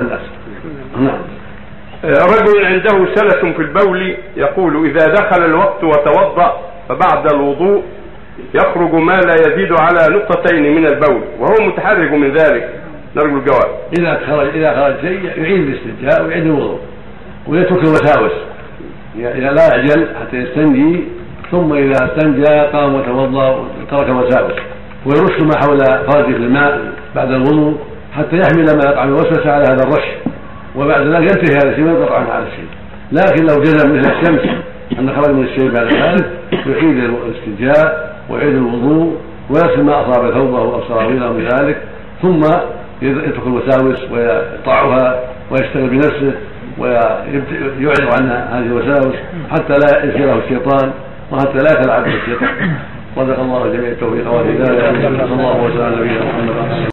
الناس نعم. رجل عنده سلس في البول يقول إذا دخل الوقت وتوضأ فبعد الوضوء يخرج ما لا يزيد على نقطتين من البول وهو متحرج من ذلك. نرجو الجواب. إذا خرج إذا خرج شيء يعيد الاستنجاء ويعيد الوضوء ويترك الوساوس. اذا لا يعجل حتى يستنجي ثم إذا استنجى قام وتوضأ وترك الوساوس. ويرش ما حول فرجه الماء بعد الوضوء. حتى يحمل ما يقع من الوسوسه على هذا الرش. وبعد ذلك ينتهي هذا الشيء وينقطع عن هذا الشيء. لكن لو جزم مثل الشمس أن خرج من الشيء بعد ذلك يعيد الاستنجاء ويعيد الوضوء ويغسل ما أصاب ثوبه أو سراويله من ذلك ثم يترك الوساوس ويقطعها ويشتغل بنفسه ويعرض عن هذه الوساوس حتى لا يسيره الشيطان وحتى لا يتلاعب بالشيطان. صدق الله جميع التوفيق والهدايه صلى الله وسلم على نبينا محمد.